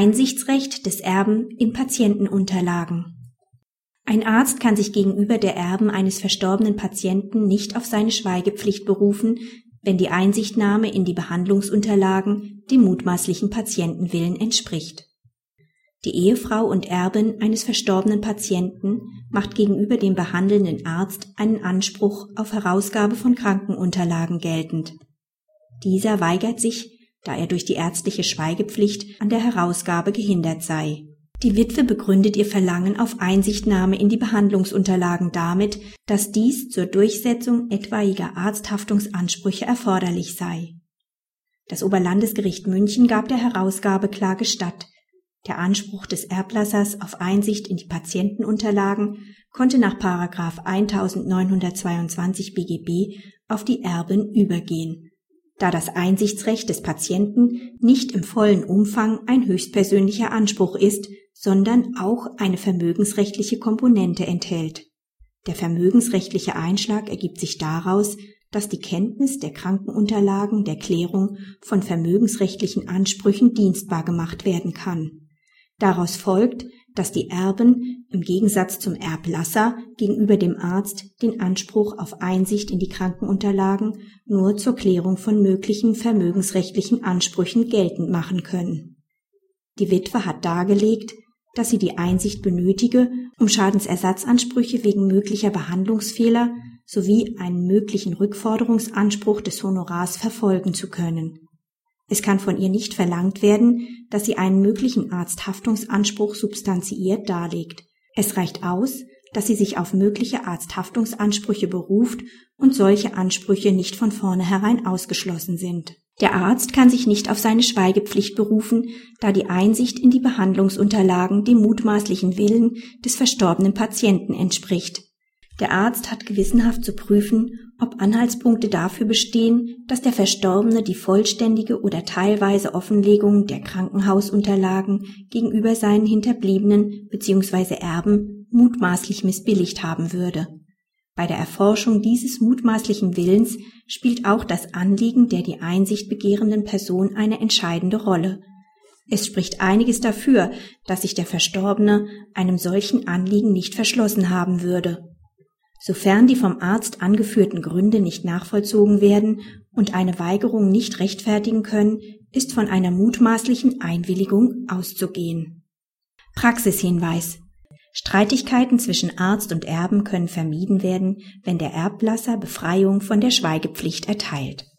Einsichtsrecht des Erben in Patientenunterlagen. Ein Arzt kann sich gegenüber der Erben eines verstorbenen Patienten nicht auf seine Schweigepflicht berufen, wenn die Einsichtnahme in die Behandlungsunterlagen dem mutmaßlichen Patientenwillen entspricht. Die Ehefrau und Erbin eines verstorbenen Patienten macht gegenüber dem behandelnden Arzt einen Anspruch auf Herausgabe von Krankenunterlagen geltend. Dieser weigert sich, da er durch die ärztliche Schweigepflicht an der Herausgabe gehindert sei. Die Witwe begründet ihr Verlangen auf Einsichtnahme in die Behandlungsunterlagen damit, dass dies zur Durchsetzung etwaiger Arzthaftungsansprüche erforderlich sei. Das Oberlandesgericht München gab der Herausgabeklage statt. Der Anspruch des Erblassers auf Einsicht in die Patientenunterlagen konnte nach 1922 BGB auf die Erbin übergehen da das Einsichtsrecht des Patienten nicht im vollen Umfang ein höchstpersönlicher Anspruch ist, sondern auch eine vermögensrechtliche Komponente enthält. Der vermögensrechtliche Einschlag ergibt sich daraus, dass die Kenntnis der Krankenunterlagen der Klärung von vermögensrechtlichen Ansprüchen dienstbar gemacht werden kann. Daraus folgt, dass die Erben im Gegensatz zum Erblasser gegenüber dem Arzt den Anspruch auf Einsicht in die Krankenunterlagen nur zur Klärung von möglichen vermögensrechtlichen Ansprüchen geltend machen können. Die Witwe hat dargelegt, dass sie die Einsicht benötige, um Schadensersatzansprüche wegen möglicher Behandlungsfehler sowie einen möglichen Rückforderungsanspruch des Honorars verfolgen zu können. Es kann von ihr nicht verlangt werden, dass sie einen möglichen Arzthaftungsanspruch substanziiert darlegt. Es reicht aus, dass sie sich auf mögliche Arzthaftungsansprüche beruft und solche Ansprüche nicht von vornherein ausgeschlossen sind. Der Arzt kann sich nicht auf seine Schweigepflicht berufen, da die Einsicht in die Behandlungsunterlagen dem mutmaßlichen Willen des verstorbenen Patienten entspricht. Der Arzt hat gewissenhaft zu prüfen, ob Anhaltspunkte dafür bestehen, dass der Verstorbene die vollständige oder teilweise Offenlegung der Krankenhausunterlagen gegenüber seinen Hinterbliebenen bzw. Erben mutmaßlich missbilligt haben würde. Bei der Erforschung dieses mutmaßlichen Willens spielt auch das Anliegen der die Einsicht begehrenden Person eine entscheidende Rolle. Es spricht einiges dafür, dass sich der Verstorbene einem solchen Anliegen nicht verschlossen haben würde. Sofern die vom Arzt angeführten Gründe nicht nachvollzogen werden und eine Weigerung nicht rechtfertigen können, ist von einer mutmaßlichen Einwilligung auszugehen. Praxishinweis Streitigkeiten zwischen Arzt und Erben können vermieden werden, wenn der Erblasser Befreiung von der Schweigepflicht erteilt